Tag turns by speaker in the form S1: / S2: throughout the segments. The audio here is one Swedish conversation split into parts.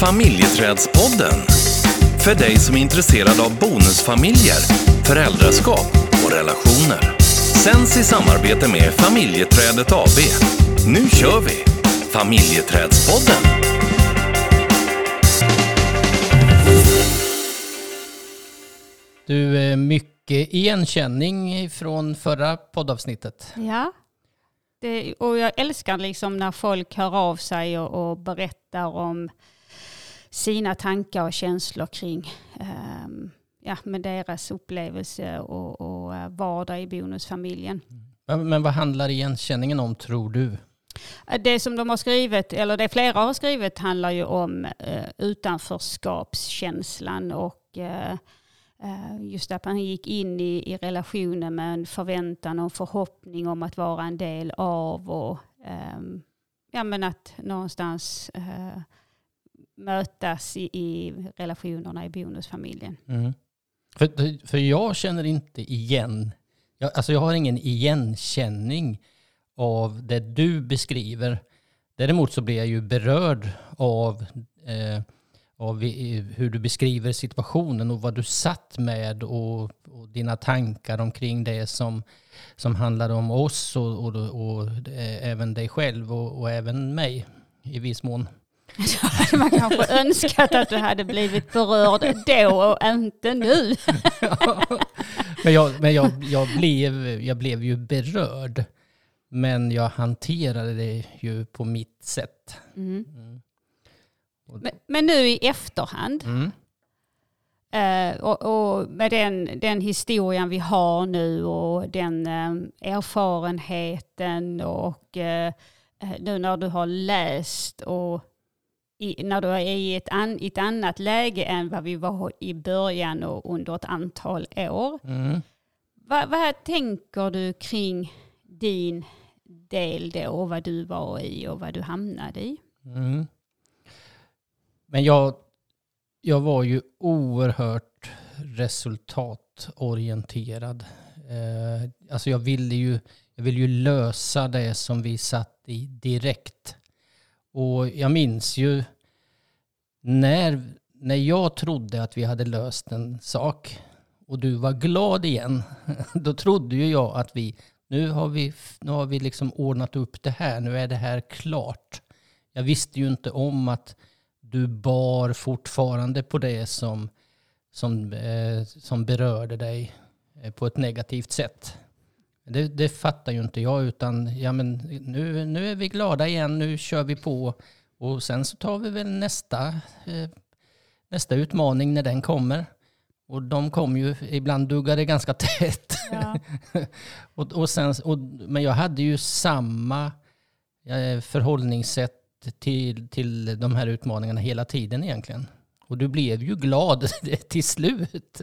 S1: Familjeträdspodden. För dig som är intresserad av bonusfamiljer, föräldraskap och relationer. Sänds i samarbete med Familjeträdet AB. Nu kör vi! Familjeträdspodden.
S2: Du, eh, mycket igenkänning från förra poddavsnittet.
S3: Ja, det, och jag älskar liksom när folk hör av sig och, och berättar om sina tankar och känslor kring um, ja, med deras upplevelse och, och eh, vardag i bonusfamiljen.
S2: Men, men vad handlar igenkänningen om tror du?
S3: Det som de har skrivit, eller det flera har skrivit, handlar ju om uh, utanförskapskänslan och uh, just att man gick in i, i relationen med en förväntan och förhoppning om att vara en del av och um, ja, men att någonstans uh, mötas i, i, relationerna i bonusfamiljen.
S2: Mm. För, för jag känner inte igen, jag, alltså jag har ingen igenkänning av det du beskriver. Däremot så blir jag ju berörd av, eh, av hur du beskriver situationen och vad du satt med och, och dina tankar omkring det som, som handlade om oss och, och, och, och eh, även dig själv och, och även mig i viss mån.
S3: Så hade man kanske önskat att du hade blivit berörd då och inte nu.
S2: men jag, men jag, jag, blev, jag blev ju berörd. Men jag hanterade det ju på mitt sätt. Mm.
S3: Mm. Men, men, nu i efterhand, mm. eh, och, och, med den, den historien vi har nu och den eh, erfarenheten och eh, nu när du har läst och i, när du är i ett, an, ett annat läge än vad vi var i början och under ett antal år. Mm. Vad, vad tänker du kring din del då och vad du var i och vad du hamnade i? Mm.
S2: Men jag, jag var ju oerhört resultatorienterad. Eh, alltså jag ville ju jag ville ju lösa det som vi satt i direkt. Och jag minns ju när, när jag trodde att vi hade löst en sak och du var glad igen, då trodde ju jag att vi, nu har vi, nu har vi liksom ordnat upp det här, nu är det här klart. Jag visste ju inte om att du bar fortfarande på det som, som, eh, som berörde dig eh, på ett negativt sätt. Det, det fattar ju inte jag, utan ja, men nu, nu är vi glada igen, nu kör vi på. Och sen så tar vi väl nästa, eh, nästa utmaning när den kommer. Och de kom ju, ibland duggade ganska tätt. Ja. och, och sen, och, men jag hade ju samma eh, förhållningssätt till, till de här utmaningarna hela tiden egentligen. Och du blev ju glad till slut.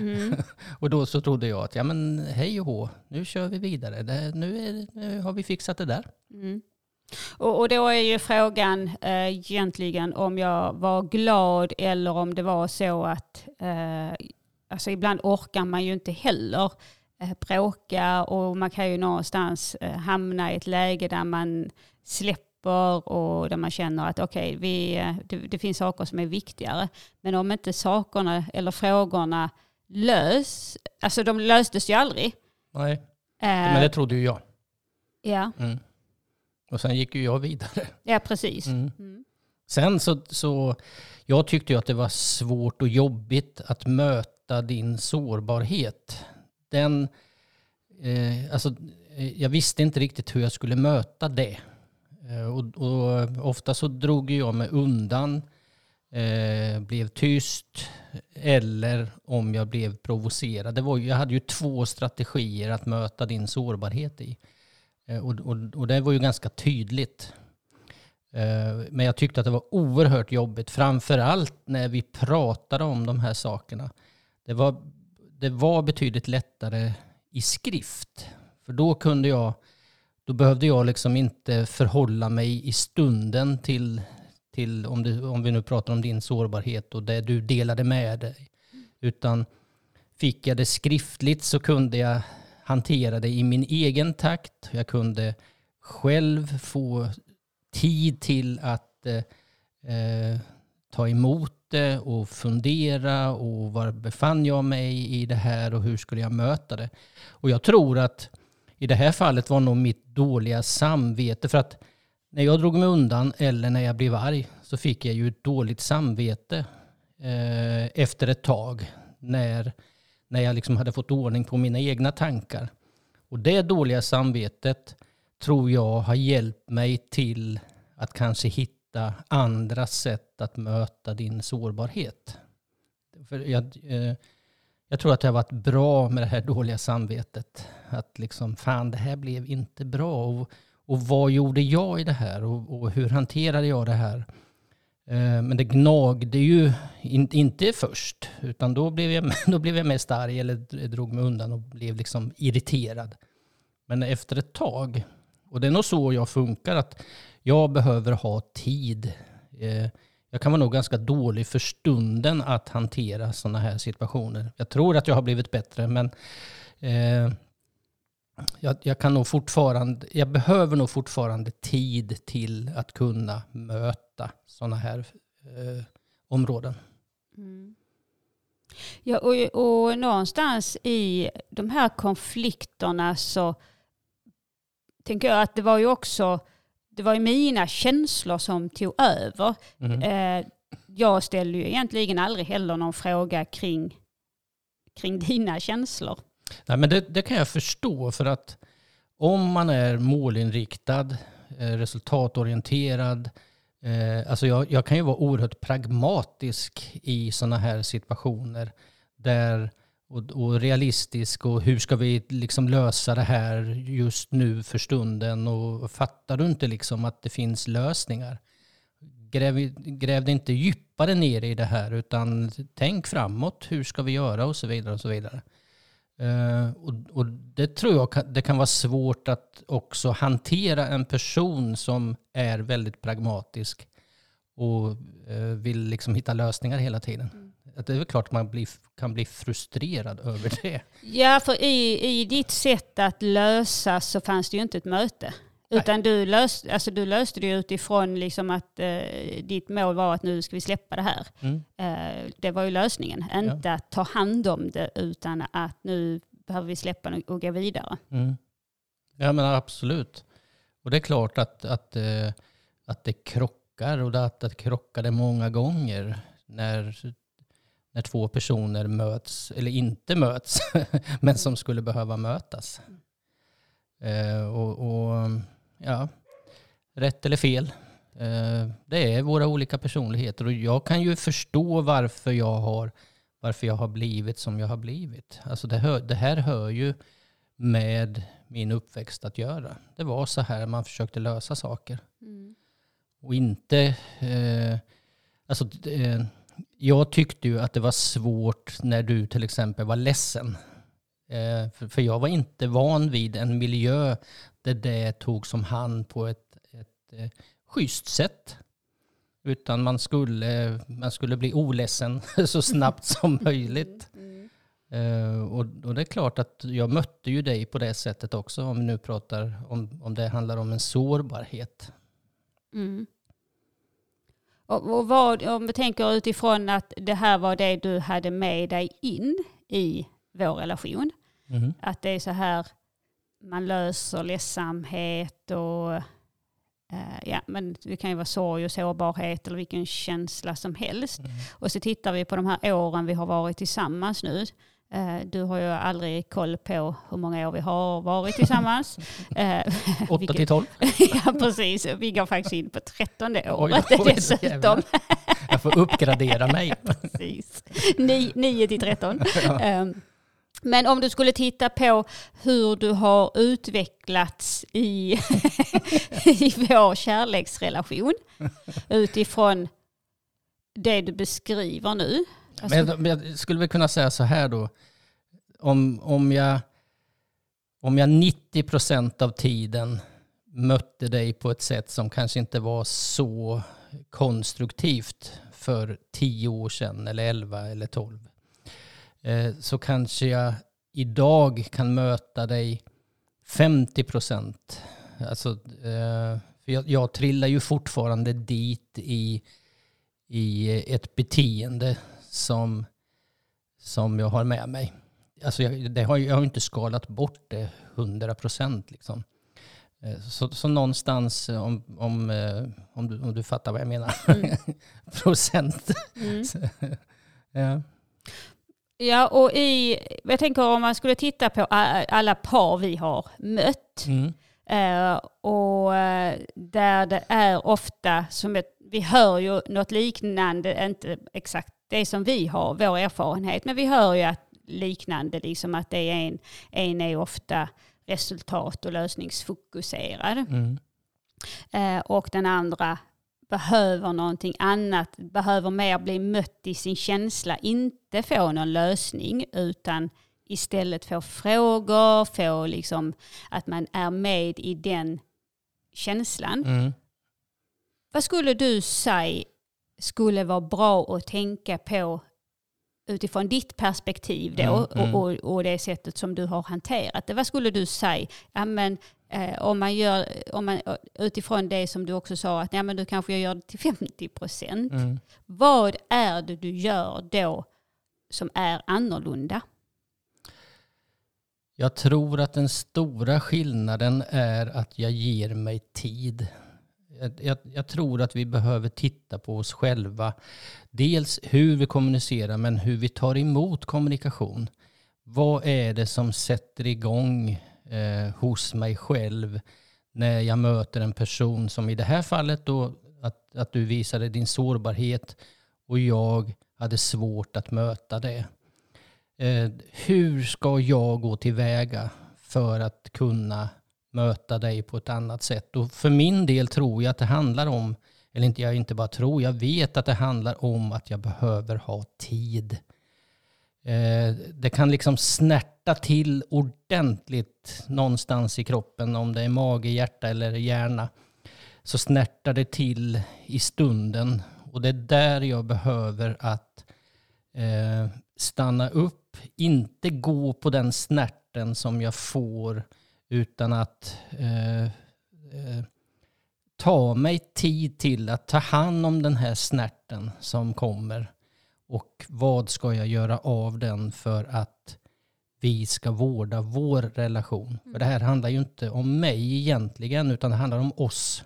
S2: Mm. och då så trodde jag att, ja men hej och hå, nu kör vi vidare. Det, nu, är, nu har vi fixat det där. Mm.
S3: Och, och, då är ju frågan eh, egentligen om jag var glad eller om det var så att, eh, alltså ibland orkar man ju inte heller eh, bråka och man kan ju någonstans eh, hamna i ett läge där man släpper och där man känner att okej, okay, eh, det, det, finns saker som är viktigare. Men om inte sakerna eller frågorna lös, alltså de löstes ju aldrig.
S2: Nej, eh, men det trodde ju jag.
S3: Ja. Mm.
S2: Och sen gick ju jag vidare.
S3: Ja, precis. Mm. Mm.
S2: Sen så, så, jag tyckte ju att det var svårt och jobbigt att möta din sårbarhet. Den, eh, alltså, eh, jag visste inte riktigt hur jag skulle möta det. Eh, och, och, ofta så drog jag mig undan, eh, blev tyst eller om jag blev provocerad. Det var, jag hade ju två strategier att möta din sårbarhet i. Eh, och, och, och det var ju ganska tydligt. Eh, men jag tyckte att det var oerhört jobbigt, framför allt när vi pratade om de här sakerna. Det var, det var betydligt lättare i skrift. För då kunde jag, då behövde jag liksom inte förhålla mig i stunden till, till om, det, om vi nu pratar om din sårbarhet och det du delade med dig. Utan fick jag det skriftligt så kunde jag hantera det i min egen takt. Jag kunde själv få tid till att, eh, eh, ta emot det och fundera och var befann jag mig i det här och hur skulle jag möta det. Och jag tror att i det här fallet var nog mitt dåliga samvete för att när jag drog mig undan eller när jag blev arg så fick jag ju ett dåligt samvete eh, efter ett tag när, när jag liksom hade fått ordning på mina egna tankar. Och det dåliga samvetet tror jag har hjälpt mig till att kanske hitta andra sätt att möta din sårbarhet. För jag, eh, jag tror att det har varit bra med det här dåliga samvetet. Att liksom, fan det här blev inte bra. Och, och vad gjorde jag i det här? Och, och hur hanterade jag det här? Eh, men det gnagde ju in, inte först, utan då blev, jag, då blev jag mest arg eller drog mig undan och blev liksom irriterad. Men efter ett tag, och det är nog så jag funkar, att jag behöver ha tid. Eh, jag kan vara nog ganska dålig för stunden att hantera sådana här situationer. Jag tror att jag har blivit bättre, men eh, jag, jag, kan nog fortfarande, jag behöver nog fortfarande tid till att kunna möta sådana här eh, områden. Mm.
S3: Ja, och, och någonstans i de här konflikterna så tänker jag att det var ju också det var ju mina känslor som tog över. Mm. Eh, jag ställde ju egentligen aldrig heller någon fråga kring, kring dina känslor.
S2: Nej, men det, det kan jag förstå för att om man är målinriktad, eh, resultatorienterad, eh, alltså jag, jag kan ju vara oerhört pragmatisk i sådana här situationer där och, och, realistisk och hur ska vi liksom lösa det här just nu för stunden och fattar du inte liksom att det finns lösningar? Gräv, gräv inte djupare ner i det här utan tänk framåt, hur ska vi göra och så vidare och så vidare. Uh, och, och, det tror jag kan, det kan vara svårt att också hantera en person som är väldigt pragmatisk och uh, vill liksom hitta lösningar hela tiden. Mm det är väl klart att man blir, kan bli frustrerad över det.
S3: Ja, för i, i ditt sätt att lösa så fanns det ju inte ett möte. Utan du löste, alltså du löste det utifrån liksom att eh, ditt mål var att nu ska vi släppa det här. Mm. Eh, det var ju lösningen. Inte ja. att ta hand om det utan att nu behöver vi släppa det och gå vidare. Mm.
S2: Ja men absolut. Och det är klart att, att, eh, att det krockar och att det krockade många gånger när när två personer möts, eller inte möts, men som skulle behöva mötas. Eh, och, och, ja, rätt eller fel. Eh, det är våra olika personligheter och jag kan ju förstå varför jag har, varför jag har blivit som jag har blivit. Alltså det, hör, det här hör ju med min uppväxt att göra. Det var så här man försökte lösa saker. Mm. Och inte... Eh, alltså, eh, jag tyckte ju att det var svårt när du till exempel var ledsen. Eh, för, för, jag var inte van vid en miljö där det togs om hand på ett, ett eh, schysst sätt. Utan man skulle, man skulle bli oledsen så snabbt som möjligt. Mm. Uh, och, och, det är klart att jag mötte ju dig på det sättet också, om vi nu pratar om, om det handlar om en sårbarhet. Mm.
S3: Och, och vad, om vi tänker utifrån att det här var det du hade med dig in i vår relation. Mm. Att det är så här man löser ledsamhet och uh, ja, men det kan ju vara sorg och sårbarhet eller vilken känsla som helst. Mm. Och så tittar vi på de här åren vi har varit tillsammans nu. Eh, du har ju aldrig koll på hur många år vi har varit tillsammans.
S2: 8 eh, till 12.
S3: ja, precis. Vi går faktiskt in på 13 året oj, dessutom.
S2: Jag får uppgradera mig.
S3: precis. 9 till 13. Ja. Ehm, men om du skulle titta på hur du har utvecklats i, i vår kärleksrelation utifrån det du beskriver nu.
S2: Men jag, men jag skulle väl kunna säga så här då. Om, om, jag, om jag 90 procent av tiden mötte dig på ett sätt som kanske inte var så konstruktivt för 10 år sedan eller 11 eller 12 så kanske jag idag kan möta dig 50 procent. Alltså, eh, för jag, jag trillar ju fortfarande dit i i ett beteende som, som jag har med mig. Alltså jag, det har, jag har inte skalat bort det hundra procent. Liksom. Eh, så, så någonstans, om, om, eh, om, du, om du fattar vad jag menar, mm. procent. Mm.
S3: ja. Ja, och i, jag tänker om man skulle titta på alla par vi har mött. Mm. Eh, och där det är ofta, som ett, vi hör ju något liknande, inte exakt det som vi har, vår erfarenhet, men vi hör ju att liknande, liksom att det är en, en är ofta resultat och lösningsfokuserad. Mm. Eh, och den andra behöver någonting annat, behöver mer bli mött i sin känsla, inte få någon lösning utan istället få frågor, få liksom att man är med i den känslan. Mm. Vad skulle du säga skulle vara bra att tänka på utifrån ditt perspektiv då mm, mm. Och, och, och, det sättet som du har hanterat det. Vad skulle du säga? Ja, men, eh, om man gör, om man, utifrån det som du också sa, att ja, men du kanske gör det till 50 procent. Mm. Vad är det du gör då som är annorlunda?
S2: Jag tror att den stora skillnaden är att jag ger mig tid jag, jag, tror att vi behöver titta på oss själva. Dels hur vi kommunicerar men hur vi tar emot kommunikation. Vad är det som sätter igång eh, hos mig själv när jag möter en person som i det här fallet då att, att du visade din sårbarhet och jag hade svårt att möta det. Eh, hur ska jag gå tillväga för att kunna möta dig på ett annat sätt. Och för min del tror jag att det handlar om, eller inte jag inte bara tror, jag vet att det handlar om att jag behöver ha tid. Eh, det kan liksom snärta till ordentligt någonstans i kroppen, om det är mage, hjärta eller hjärna. Så snärtar det till i stunden. Och det är där jag behöver att eh, stanna upp, inte gå på den snärten som jag får utan att eh, eh, ta mig tid till att ta hand om den här snärten som kommer. Och vad ska jag göra av den för att vi ska vårda vår relation? Mm. För det här handlar ju inte om mig egentligen, utan det handlar om oss.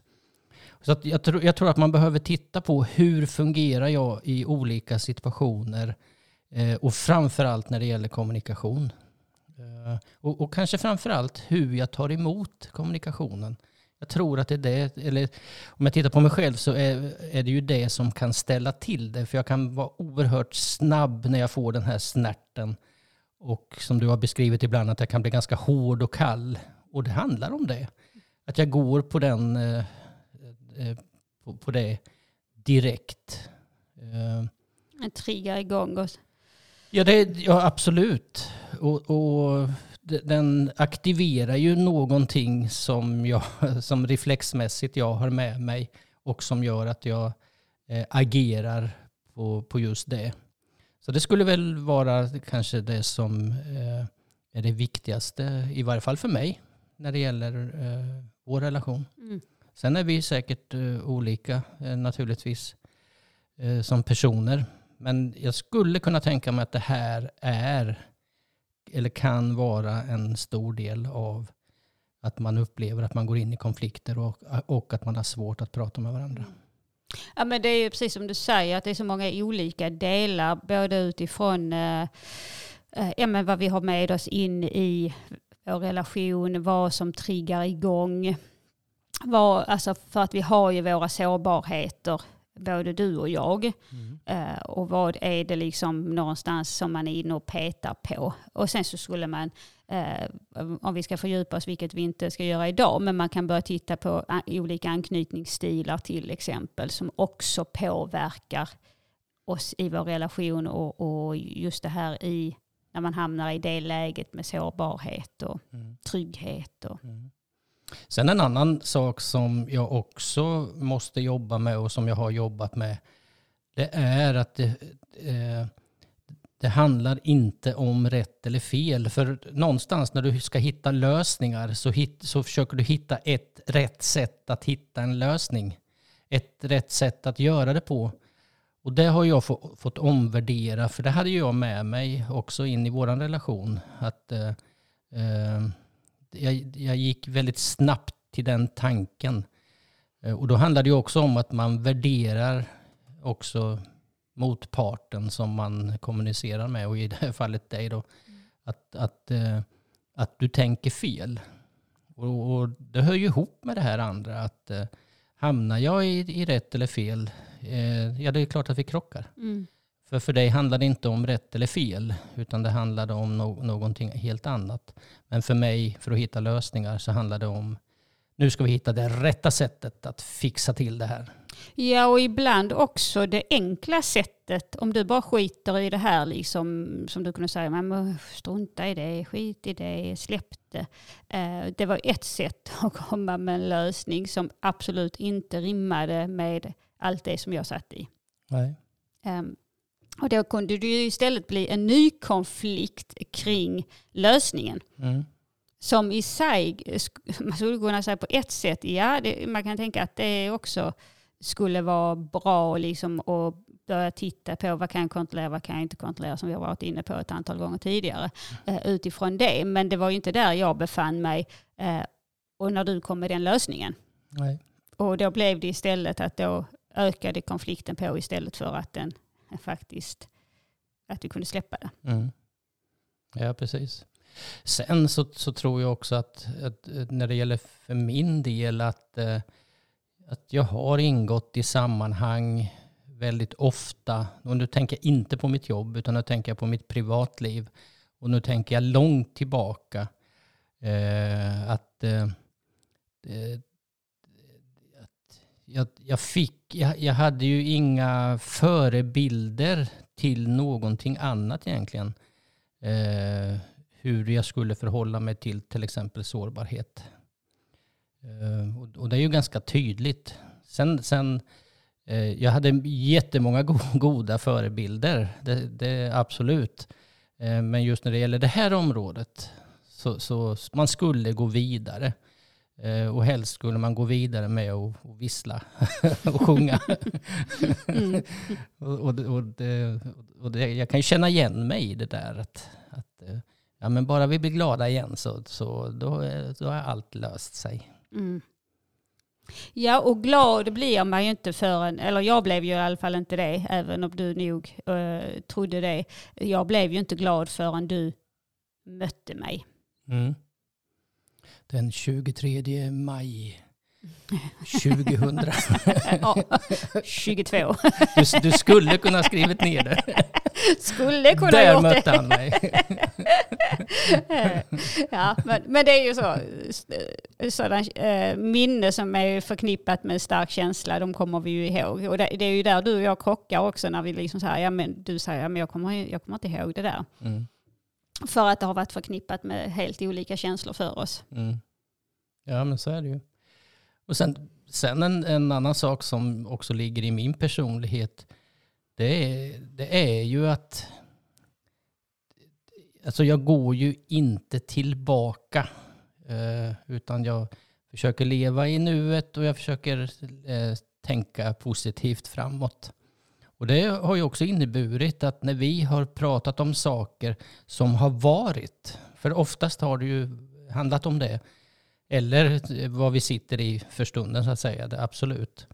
S2: Så jag, tror, jag tror att man behöver titta på hur fungerar jag i olika situationer eh, och framförallt när det gäller kommunikation. Eh, och, och kanske framförallt hur jag tar emot kommunikationen. Jag tror att det är det, eller om jag tittar på mig själv så är, är det ju det som kan ställa till det. För jag kan vara oerhört snabb när jag får den här snärten. Och som du har beskrivit ibland att jag kan bli ganska hård och kall. Och det handlar om det. Att jag går på den, eh, eh på, på, det direkt.
S3: Eh. Triggar igång oss.
S2: Ja, det, ja absolut. Och, och, den aktiverar ju någonting som, jag, som reflexmässigt jag har med mig och som gör att jag eh, agerar på, på just det. Så det skulle väl vara kanske det som eh, är det viktigaste, i varje fall för mig, när det gäller eh, vår relation. Mm. Sen är vi säkert olika naturligtvis som personer. Men jag skulle kunna tänka mig att det här är, eller kan vara en stor del av att man upplever att man går in i konflikter och, och att man har svårt att prata med varandra. Mm.
S3: Ja men det är ju precis som du säger att det är så många olika delar både utifrån eh, eh, ja, men vad vi har med oss in i vår relation, vad som triggar igång. Vad, alltså för att vi har ju våra sårbarheter både du och jag. Mm. Uh, och vad är det liksom någonstans som man är inne och petar på. Och sen så skulle man, uh, om vi ska fördjupa oss, vilket vi inte ska göra idag, men man kan börja titta på olika anknytningsstilar till exempel som också påverkar oss i vår relation och, och just det här i när man hamnar i det läget med sårbarhet och mm. trygghet. Och, mm.
S2: Sen en annan sak som jag också måste jobba med och som jag har jobbat med. Det är att det, eh, det handlar inte om rätt eller fel. För någonstans när du ska hitta lösningar så, hit, så försöker du hitta ett rätt sätt att hitta en lösning. Ett rätt sätt att göra det på. Och det har jag få, fått omvärdera, för det hade jag med mig också in i vår relation. Att eh, eh, jag, jag gick väldigt snabbt till den tanken. Eh, och då handlar det ju också om att man värderar också motparten som man kommunicerar med och i det här fallet dig då. Att, att, eh, att du tänker fel. Och, och, det hör ju ihop med det här andra. Att eh, hamnar jag i, i rätt eller fel, ja det är klart att vi krockar. Mm. För för dig handlar det inte om rätt eller fel, utan det handlade om no någonting helt annat. Men för mig, för att hitta lösningar, så handlar det om nu ska vi hitta det rätta sättet att fixa till det här.
S3: Ja, och ibland också det enkla sättet. Om du bara skiter i det här, liksom, som du kunde säga, men strunta i det, skit i det, släpp det. Eh, det var ett sätt att komma med en lösning som absolut inte rimmade med allt det som jag satt i.
S2: Nej.
S3: Och då kunde det ju istället bli en ny konflikt kring lösningen. Mm. Som i sig, man skulle kunna säga på ett sätt, ja det, man kan tänka att det också skulle vara bra liksom att börja titta på vad kan jag kontrollera, vad kan jag inte kontrollera som vi har varit inne på ett antal gånger tidigare eh, utifrån det. Men det var ju inte där jag befann mig eh, och när du kom med den lösningen.
S2: Nej.
S3: Och då blev det istället att då ökade konflikten på istället för att den faktiskt, att vi kunde släppa det.
S2: Mm. Ja, precis. Sen så, så tror jag också att, att, när det gäller för min del att, eh, att jag har ingått i sammanhang väldigt ofta. Och nu tänker jag inte på mitt jobb utan nu tänker jag på mitt privatliv. Och nu tänker jag långt tillbaka. Eh, att, eh, eh att jag, jag, fick, jag, jag hade ju inga förebilder till någonting annat egentligen. Eh, hur jag skulle förhålla mig till till exempel sårbarhet. Eh, och det är ju ganska tydligt. Sen, sen eh, jag hade jättemånga goda förebilder, det, det absolut. Eh, men just när det gäller det här området så, så man skulle gå vidare. Och helst skulle man gå vidare med att vissla och sjunga. Mm. och, och, och, det, och det, jag kan ju känna igen mig i det där. Att, att ja, men bara vi blir glada igen så, så då, då har allt löst sig.
S3: Mm. Ja, och glad blir man ju inte förrän, eller jag blev ju i alla fall inte det, även om du nog uh, trodde det. Jag blev ju inte glad förrän du mötte mig.
S2: Mm. Den 23 maj 2000.
S3: ja, 22.
S2: Du, du, skulle kunna skrivit ner det.
S3: Skulle kunna
S2: Där
S3: gjort
S2: mötte han mig.
S3: ja, men, men det är ju så. Sådan, äh, minne som är förknippat med stark känsla, de kommer vi ju ihåg. Och det, det, är ju där du och jag krockar också när vi liksom säger, ja men du säger, ja, men jag kommer, jag kommer inte ihåg det där. Mm. För att det har varit förknippat med helt olika känslor för oss.
S2: Mm. Ja men så är det ju. Och sen, sen en, en, annan sak som också ligger i min personlighet, det är, det är ju att alltså jag går ju inte tillbaka. Eh, utan jag försöker leva i nuet och jag försöker eh, tänka positivt framåt. Och det har ju också inneburit att när vi har pratat om saker som har varit, för oftast har det ju handlat om det, eller vad vi sitter i för stunden så att säga, det, absolut.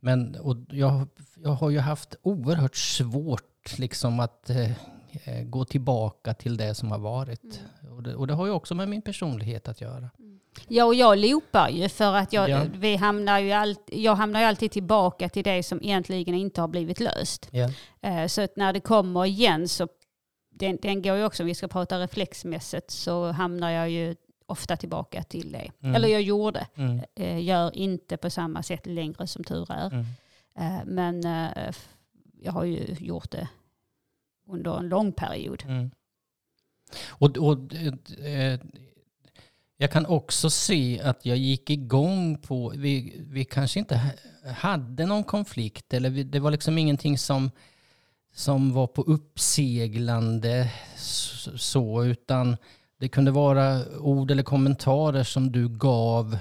S2: Men och jag, jag har ju haft oerhört svårt liksom att eh, gå tillbaka till det som har varit. Mm. Och, det, och, det, har ju också med min personlighet att göra.
S3: Ja, och jag loopar ju för att jag, ja. vi hamnar ju all, jag hamnar ju alltid tillbaka till det som egentligen inte har blivit löst.
S2: Ja.
S3: Eh, så att när det kommer igen så den, den går ju också, om vi ska prata reflexmässigt, så hamnar jag ju ofta tillbaka till det. Mm. Eller jag gjorde. Mm. Eh, gör inte på samma sätt längre som tur är. Mm. Eh, men jag har ju gjort det under en lång period.
S2: Mm. Och, och jag kan också se att jag gick igång på, vi, vi kanske inte hade någon konflikt eller vi, det var liksom ingenting som, som var på uppseglande så, utan det kunde vara ord eller kommentarer som du gav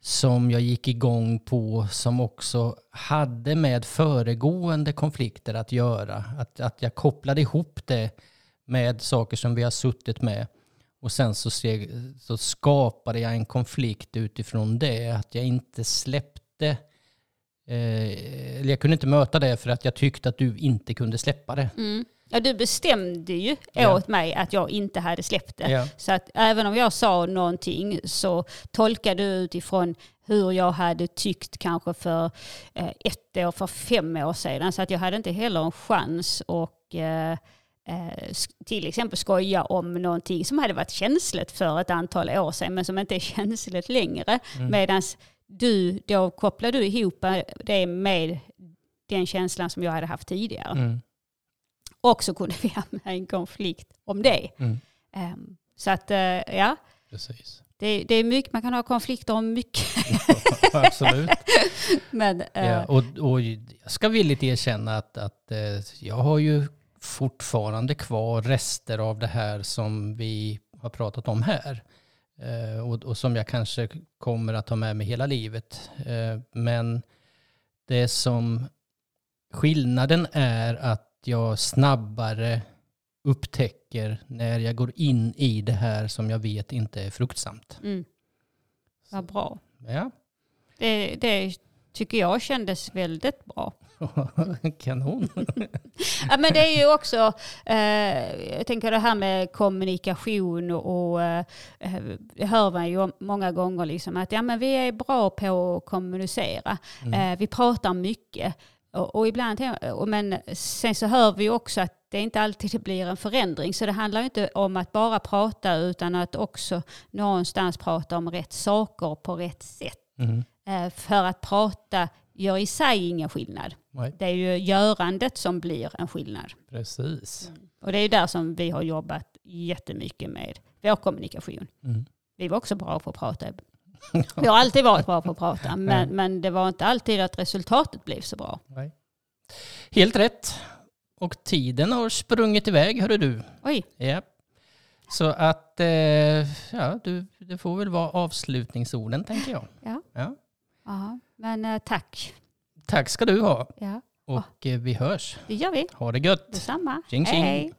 S2: som jag gick igång på som också hade med föregående konflikter att göra. Att, att jag kopplade ihop det med saker som vi har suttit med. Och sen så, steg, så skapade jag en konflikt utifrån det. Att jag inte släppte, eh, eller jag kunde inte möta det för att jag tyckte att du inte kunde släppa det.
S3: Mm. Ja, du bestämde ju ja. åt mig att jag inte hade släppt det. Ja. Så att även om jag sa någonting så tolkade du utifrån hur jag hade tyckt kanske för eh, ett år, för fem år sedan. Så att jag hade inte heller en chans att eh till exempel skoja om någonting som hade varit känsligt för ett antal år sedan men som inte är känsligt längre. Mm. Medan du, då kopplade du ihop det med den känslan som jag hade haft tidigare. Mm. Och så kunde vi hamna i en konflikt om det. Mm. Um, så att, uh, ja.
S2: Precis.
S3: Det, det, är mycket, man kan ha konflikter om mycket.
S2: Ja, absolut. Men, uh, ja, och, och jag ska villigt erkänna att, att jag har ju fortfarande kvar rester av det här som vi har pratat om här. Uh, och, och, som jag kanske kommer att ha med mig hela livet. men det som skillnaden är att jag snabbare upptäcker när jag går in i det här som jag vet inte är fruktsamt. Mm.
S3: Vad bra.
S2: Ja.
S3: Det, det tycker jag kändes väldigt bra.
S2: Kanon.
S3: ja, men det är ju också, eh, jag tänker det här med kommunikation och eh, det hör man ju många gånger liksom att ja, men vi är bra på att kommunicera. Mm. Eh, vi pratar mycket. Och, och, ibland, men sen så hör vi också att det inte alltid blir en förändring. Så det handlar inte om att bara prata utan att också någonstans prata om rätt saker på rätt sätt. Mm. För att prata gör i sig ingen skillnad. Nej. Det är ju görandet som blir en skillnad.
S2: Precis.
S3: Mm. Och det är där som vi har jobbat jättemycket med vår kommunikation. Mm. Vi var också bra på att prata vi har alltid varit bra på att prata, men, men det var inte alltid att resultatet blev så bra. Nej.
S2: Helt rätt. Och tiden har sprungit iväg, hörru du.
S3: Oj.
S2: Ja. Så att, eh, ja, du, det får väl vara avslutningsorden, tänker jag.
S3: Ja. ja. Aha. Men eh, tack.
S2: Tack ska du ha.
S3: Ja.
S2: Och eh, vi hörs.
S3: Det gör vi.
S2: Ha det gött.
S3: Detsamma.
S2: Tjing, tjing. Hej.